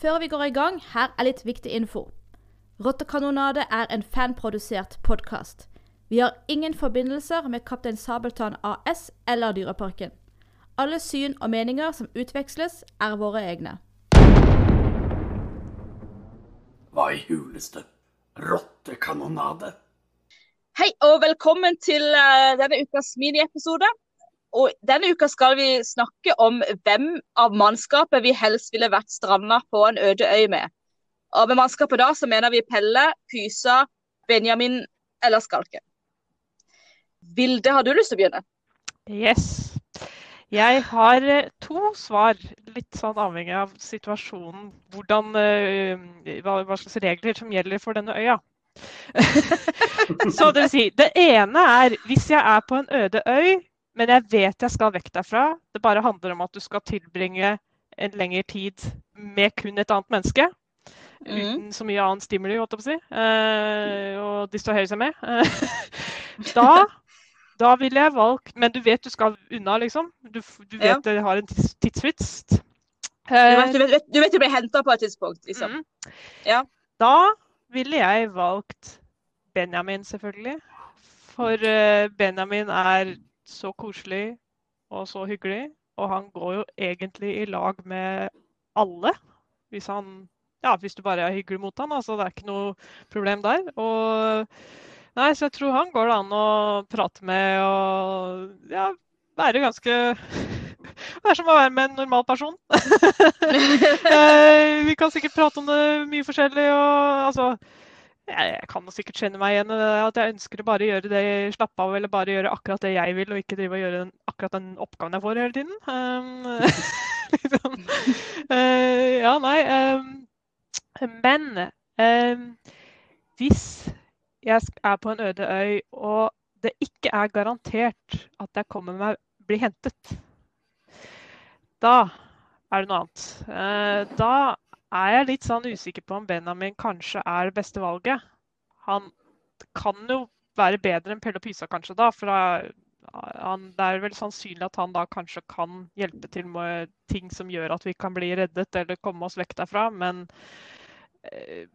Før vi går i gang, her er litt viktig info. Rottekanonade er en fanprodusert podkast. Vi har ingen forbindelser med Kaptein Sabeltann AS eller Dyreparken. Alle syn og meninger som utveksles, er våre egne. Hva i huleste rottekanonade? Hei og velkommen til eh, denne ukas miniepisode. Og Denne uka skal vi snakke om hvem av mannskapet vi helst ville vært stranda på en øde øy med. Og Med mannskapet da så mener vi Pelle, Pysa, Benjamin eller Skalken. Vilde, har du lyst til å begynne? Yes. Jeg har eh, to svar, litt sånn avhengig av situasjonen. Hvordan, eh, hva, hva slags regler som gjelder for denne øya. Så det vil si, det ene er hvis jeg er på en øde øy, men jeg vet jeg skal vekk derfra. Det bare handler om at du skal tilbringe en lengre tid med kun et annet menneske. Mm. Uten så mye annen stimuli, holdt jeg på å si. Eh, og distrahere seg med. da da ville jeg valgt Men du vet du skal unna, liksom. Du, du vet Ja. det har en tids- tidsfrist. Du vet du, vet, du, vet du blir henta på et tidspunkt, liksom. Mm. Ja. Da ville jeg valgt Benjamin, selvfølgelig. For eh, Benjamin er så koselig og så hyggelig. Og han går jo egentlig i lag med alle. Hvis, han, ja, hvis du bare er hyggelig mot han, altså Det er ikke noe problem der. Og Nei, så jeg tror han går det an å prate med og ja, være ganske Det er som å være med en normal person. Eh, vi kan sikkert prate om det mye forskjellig. og altså jeg, kan sikkert kjenne meg igjen i at jeg ønsker å bare gjøre det, slappe av eller bare gjøre akkurat det jeg vil, og ikke drive og gjøre den, akkurat den oppgaven jeg får hele tiden. Um, liksom. uh, ja, nei. um, men um, hvis jeg er på en øde øy, og det ikke er garantert at jeg kommer meg blir hentet, da er det noe annet. Uh, da er jeg litt sånn usikker på om Benjamin kanskje er det beste valget. Han kan jo være bedre enn Pelle og Pysa kanskje da, for han, det er vel sannsynlig at han da kanskje kan hjelpe til med ting som gjør at vi kan bli reddet eller komme oss vekk derfra, men jeg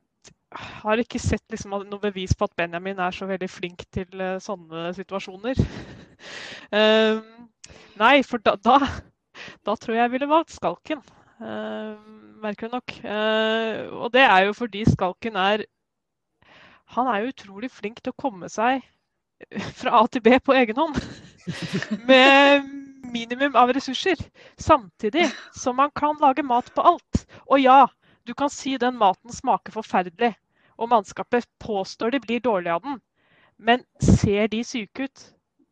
har ikke sett liksom noe bevis på at Benjamin er så veldig flink til eh, sånne situasjoner. um, nei, for da, da, da tror jeg jeg ville valgt Skalken. Ehm, merker du nok. Eh, og det er jo fordi Skalken er Han er jo utrolig flink til å komme seg fra A til B på egen hånd. Med minimum av ressurser. Samtidig som man kan lage mat på alt. Og ja, du kan si den maten smaker forferdelig, og mannskapet påstår de blir dårlige av den. Men ser de syke ut?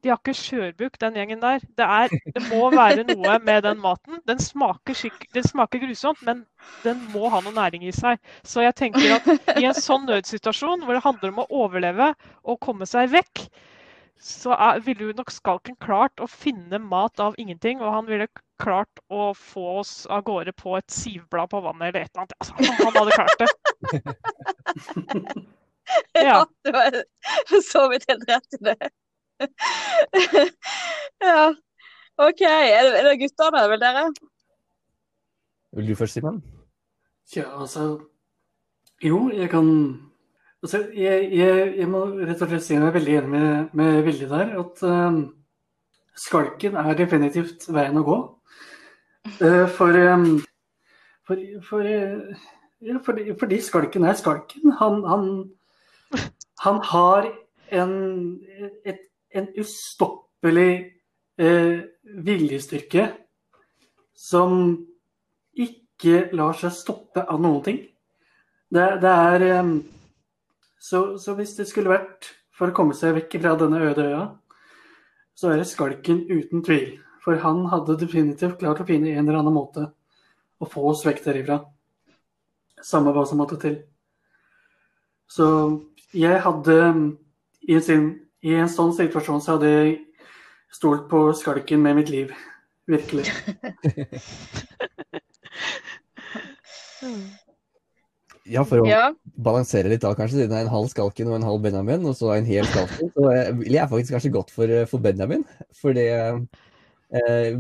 De har ikke skjørbuk, den gjengen der. Det, er, det må være noe med den maten. Den smaker, skik, den smaker grusomt, men den må ha noe næring i seg. Så jeg tenker at i en sånn nødsituasjon hvor det handler om å overleve og komme seg vekk, så er, ville jo nok Skalken klart å finne mat av ingenting. Og han ville klart å få oss av gårde på et sivblad på vannet eller et eller annet. Altså, han, hadde klart det. Ja. du har så vidt helt rett i det. ja. OK. Er det, er det guttene, vel dere? Vil du først, Simon? Ja, altså Jo, jeg kan Altså, jeg, jeg, jeg må rett og slett si meg veldig enig med, med Vilde der. At uh, skalken er definitivt veien å gå. Uh, for, um, for, for, uh, ja, fordi, fordi skalken er skalken. Han, han, han har en, et, en ustoppelig eh, viljestyrke som ikke lar seg stoppe av noen ting. Det, det er eh, så, så hvis det skulle vært for å komme seg vekk fra denne øde øya, så er det skalken uten tvil. For han hadde definitivt klart å finne en eller annen måte å få oss vekk derifra. Samme hva som måtte til. Så jeg hadde i sin, I en sånn situasjon så hadde jeg stolt på skalken med mitt liv. Virkelig. Ja, for å Ja. balansere litt da, kanskje, siden det er en halv Skalken og en halv Benjamin, og så en hel Skalken, så ville jeg faktisk kanskje gått for, eh, for Benjamin. For det, eh,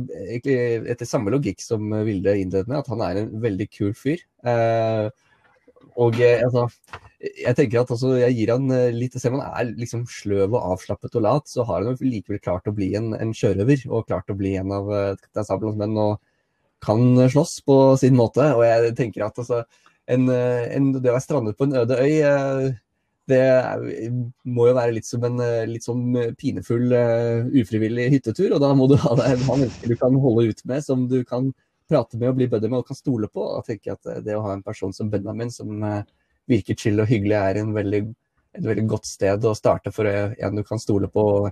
etter samme logikk som Vilde innledet med, at han er en veldig kul fyr. Eh, og eh, altså, jeg tenker at altså, jeg gir han eh, litt Selv om han er liksom sløv og avslappet og lat, så har han jo likevel klart å bli en, en sjørøver. Og klart å bli en av uh, Kaptein Sabeltanns menn og kan slåss på sin måte. Og jeg tenker at altså, en, eh, en, det å være strandet på en øde øy eh, det må jo være litt som en eh, litt sånn pinefull, uh, ufrivillig hyttetur. Og da må du ha deg en menneske du kan holde ut med, som du kan prate med og bli buddy med og kan stole på. Og jeg at det å ha en person som Benjamin, som uh, virker chill og hyggelig, er en veldig, et veldig godt sted å starte for en du kan stole på. og,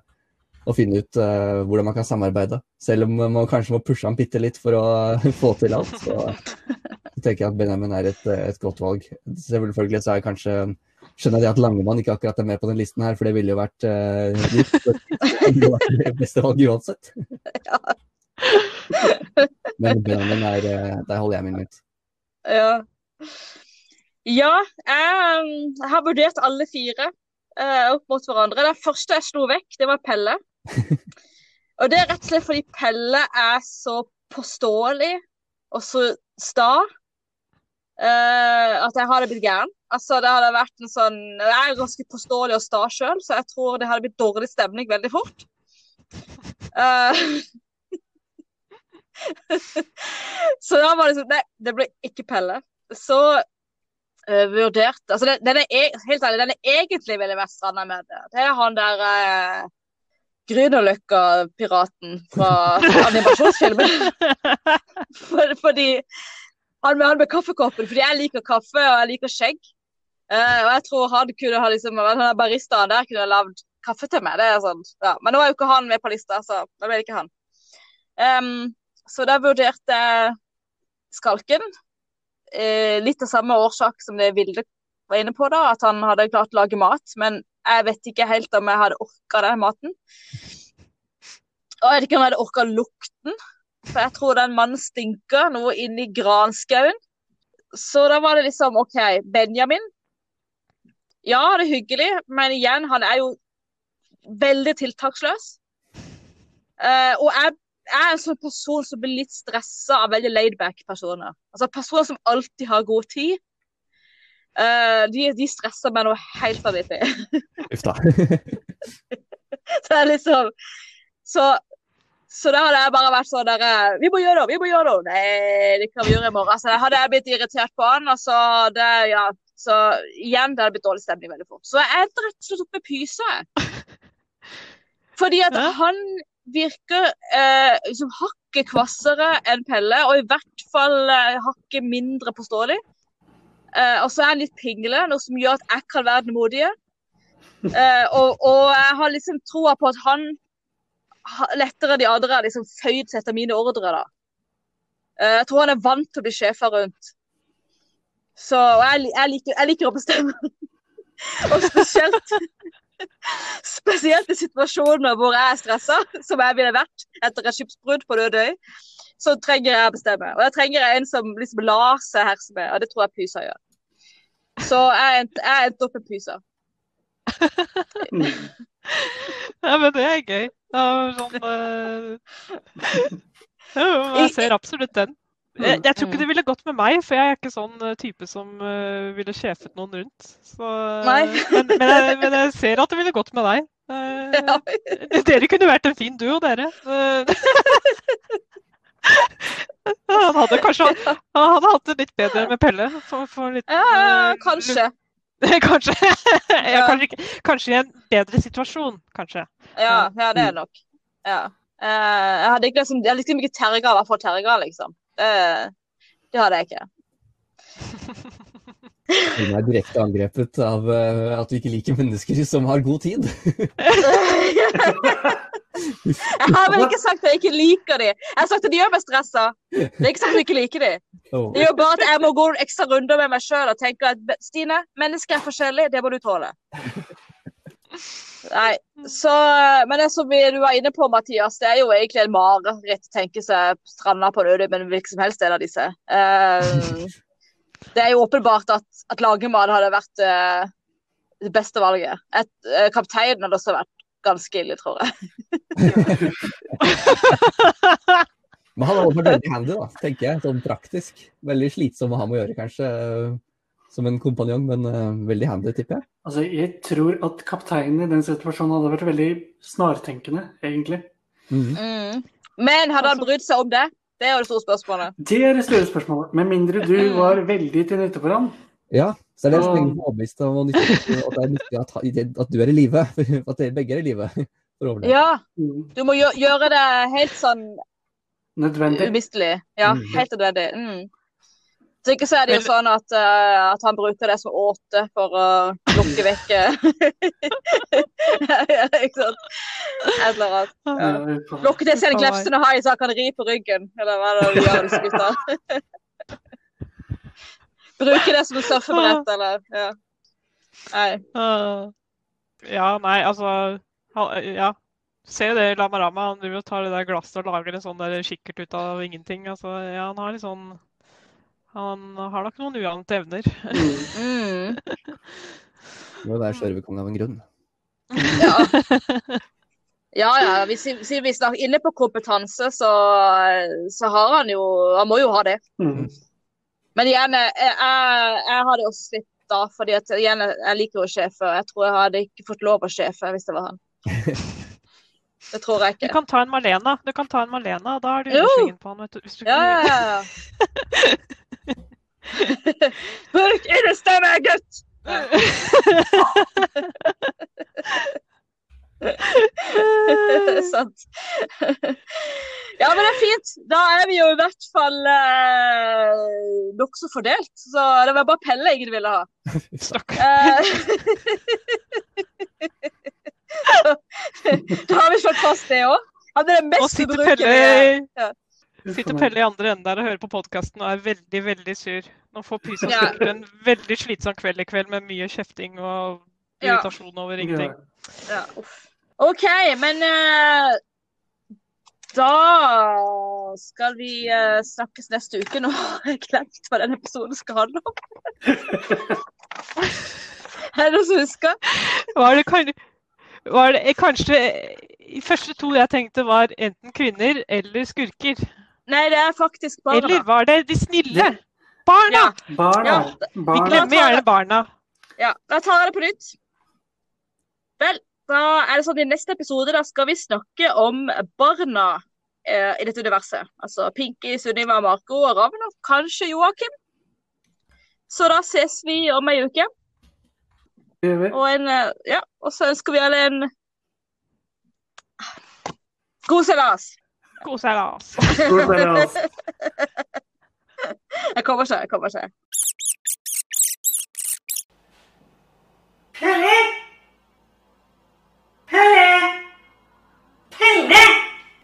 og finne ut uh, hvordan man kan samarbeide. Selv om man kanskje må pushe han bitte litt for å få til alt. Så, så tenker jeg at Benjamin er et, et godt valg. Selvfølgelig så er jeg kanskje skjønner jeg at Langemann ikke akkurat er med på den listen her, for det ville jo vært uh, det beste valget uansett. Ja. Men Benjamin er Der holder jeg min mynt. Ja. Ja jeg, jeg, har vurdert alle fire uh, opp mot hverandre. Den første jeg slo vekk, det var Pelle. Og det er rett og slett fordi Pelle er så påståelig og så sta uh, at jeg hadde blitt gæren. Altså, det hadde vært en sånn Jeg er ganske påståelig og sta sjøl, så jeg tror det hadde blitt dårlig stemning veldig fort. Uh, så da var det sånn Nei, det ble ikke Pelle. Så uh, vurdert Altså, den, den er e, helt ærlig, den er egentlig veldig mest stranda med det. Det er han der uh, Grünerløkka-piraten fra animasjonsfilmen. For, fordi han med, han med kaffekoppen, fordi jeg liker kaffe og jeg liker skjegg. Uh, og jeg tror han kunne ha liksom, han baristaen der kunne ha lagd kaffe til meg. det er sånn, ja. Men nå er jo ikke han med på lista, så da ble det ikke han. Um, så da vurderte jeg Skalken. Uh, litt av samme årsak som det Vilde var inne på, da, at han hadde klart å lage mat. Men jeg vet ikke helt om jeg hadde orka den maten. Og jeg vet ikke om jeg hadde orka lukten, for jeg tror den mannen stinker noe inni granskauen. Så da var det liksom OK, Benjamin ja, det er hyggelig, men igjen, han er jo veldig tiltaksløs. Eh, og jeg, jeg, er en sånn person som blir litt stressa av veldig laidback-personer. Altså Personer som alltid har god tid. Uh, de, de, stresser meg noe helt vanvittig. Uff da. så det er liksom Så, så da hadde jeg bare vært sånn der eh, Vi må gjøre det, vi må gjøre det! Nei, det kan vi gjøre i morgen. Så altså, hadde jeg blitt irritert på han, og så hadde Ja, så igjen, det hadde blitt dårlig stemning veldig fort. Så jeg endte rett og slett opp med Pyse. Fordi at ja. han virker eh, som hakket kvassere enn Pelle, og i hvert fall eh, hakket mindre påståelig. Eh, og så er han litt pingle, noe som gjør at jeg kan være den modige. Eh, og, og, jeg har liksom troa på at han lettere enn de andre liksom føyd seg etter mine ordre. da. Eh, jeg tror han er vant til å bli sjefa rundt. Så jeg, jeg, liker, jeg liker å bestemme. og spesielt Spesielt i situasjoner hvor jeg er stressa, som jeg ville vært etter et skipsbrudd på død øy, så trenger jeg å bestemme. Og jeg trenger en som liksom lar seg herse med, og det tror jeg Pysa gjør. Så jeg endte end opp med Pysa. ja, men det er gøy. Er sånn uh... Jeg ser absolutt den. Jeg, jeg, tror ikke mm. det ville gått med meg, for jeg er ikke sånn uh, type som uh, ville sjefet noen rundt. Så, uh, men, men, jeg, men, jeg, ser at det ville gått med deg. Ja. Dere kunne vært en fin duo, dere. han hadde kanskje han hadde hatt det litt bedre med Pelle. For, for litt, ja, kanskje. kanskje. ja, kanskje, kanskje, i en bedre situasjon, kanskje. Ja, ja det er nok. Ja. jeg hadde ikke liksom, jeg hadde liksom ikke terga å få terga, liksom. Det, det hadde jeg ikke. Hun er direkte angrepet av uh, at du ikke liker mennesker som har god tid. jeg har vel ikke sagt at jeg ikke liker dem. Jeg har sagt at de gjør meg stressa. Det er ikke sagt at jeg ikke liker dem. Det gjør bare at jeg må gå ekstra runder med meg sjøl og tenke at Stine, mennesker er forskjellige, det må du tåle. Nei, så, men det som du var inne på, Mathias, det er jo egentlig en mareritt å tenke seg stranda på en øde men hvilken som helst del av disse. Uh, det er jo åpenbart at, at lagemat hadde vært uh, det beste valget. Et, uh, kapteinen hadde også vært ganske ille, tror jeg. Men han har vært veldig handy, da, tenker jeg. Sånn praktisk. Veldig slitsom å ha med å gjøre, kanskje. Som en kompanjong, men veldig handy, tipper jeg. Altså, jeg tror at kapteinen i den situasjonen hadde vært veldig snartenkende, egentlig. Mhm. Mm. Men hadde han brydd seg om det? Det er jo det store spørsmålet. Det er det store spørsmålet. Med mindre du Mm. var veldig til nytte for ham. Ja, så er det så lenge du er overbevist om at det er nyttig at, at du er i live. At dere begge er i live. Ja, Mm. du må gjøre det helt sånn Nødvendig. umistelig. Ja, Mm. helt nødvendig. Mm. Så ikke så er det jo sånn at, uh, at han bruker det som åte for å lukke vekk eh, Ikke sant? Et eller annet. Ja, Lukke til seg en Uff a glefsende hai så han kan ri på ryggen. Eller hva er det de gjør, disse gutta? Bruke det som en surfebrett, eller ja. Nei. Uh, ja, nei, altså han, Ja. Se det Lamarama. Han driver og tar det der glasset og lager en sånn der kikkert ut av ingenting. Altså, ja, han har litt sånn Han har nok noen uante evner. Mm. Mm. det jo være sjørøverkonge av en grunn. Ja. Ja, ja. Hvis, siden vi snakker inne på kompetanse, så, så har han jo Han må jo ha det. Mm. Men igjen, jeg, jeg, jeg hadde også slitt da, fordi at igjen, jeg liker jo sjefer. Jeg tror jeg hadde ikke fått lov å sjefe hvis det var han. Det tror jeg ikke. Du kan ta en Malena. Du kan ta en Malena, da er du Jo. underslingen på han. vet du. Hvis du Ja, ja, ja. ja. Bruk innestemme, gutt! Sant. Ja, men det er fint. Da er vi jo i hvert fall eh, nokså fordelt. Så det var bare Pelle jeg ville ha. Stakkar. Eh, da har vi slått fast det òg. Han er det mest ubrukelige. Pelle, sitter Pelle i andre enden der og hører på podkasten og er veldig, veldig sur. Nå får Pysa Ja. sikkert en veldig slitsom kveld i kveld med mye kjefting og Ja. irritasjon over ingenting. Ja. OK, men uh, da skal vi uh, snakkes neste uke. Nå har jeg glemt hva denne episoden skal handle om. er det noen som husker? Var det, kan, var det kanskje De første to jeg tenkte, var enten kvinner eller skurker. Nei, det er faktisk barna. Eller var det de snille? Barna! Ja, Barna. Ja. Vi glemmer gjerne barna. ja, da tar jeg det på nytt. Vel, da er det sånn i neste episode da skal vi snakke om barna eh, i dette universet. Altså Pinky, Sunniva, Marco og Ravn, og kanskje Joakim. Så da ses vi om ei uke. Og, en, eh, ja, og så ønsker vi alle en god seilas. God seilas. God seilas. Jeg kommer seg, jeg kommer seg. Pelle! Pelle! Pelle!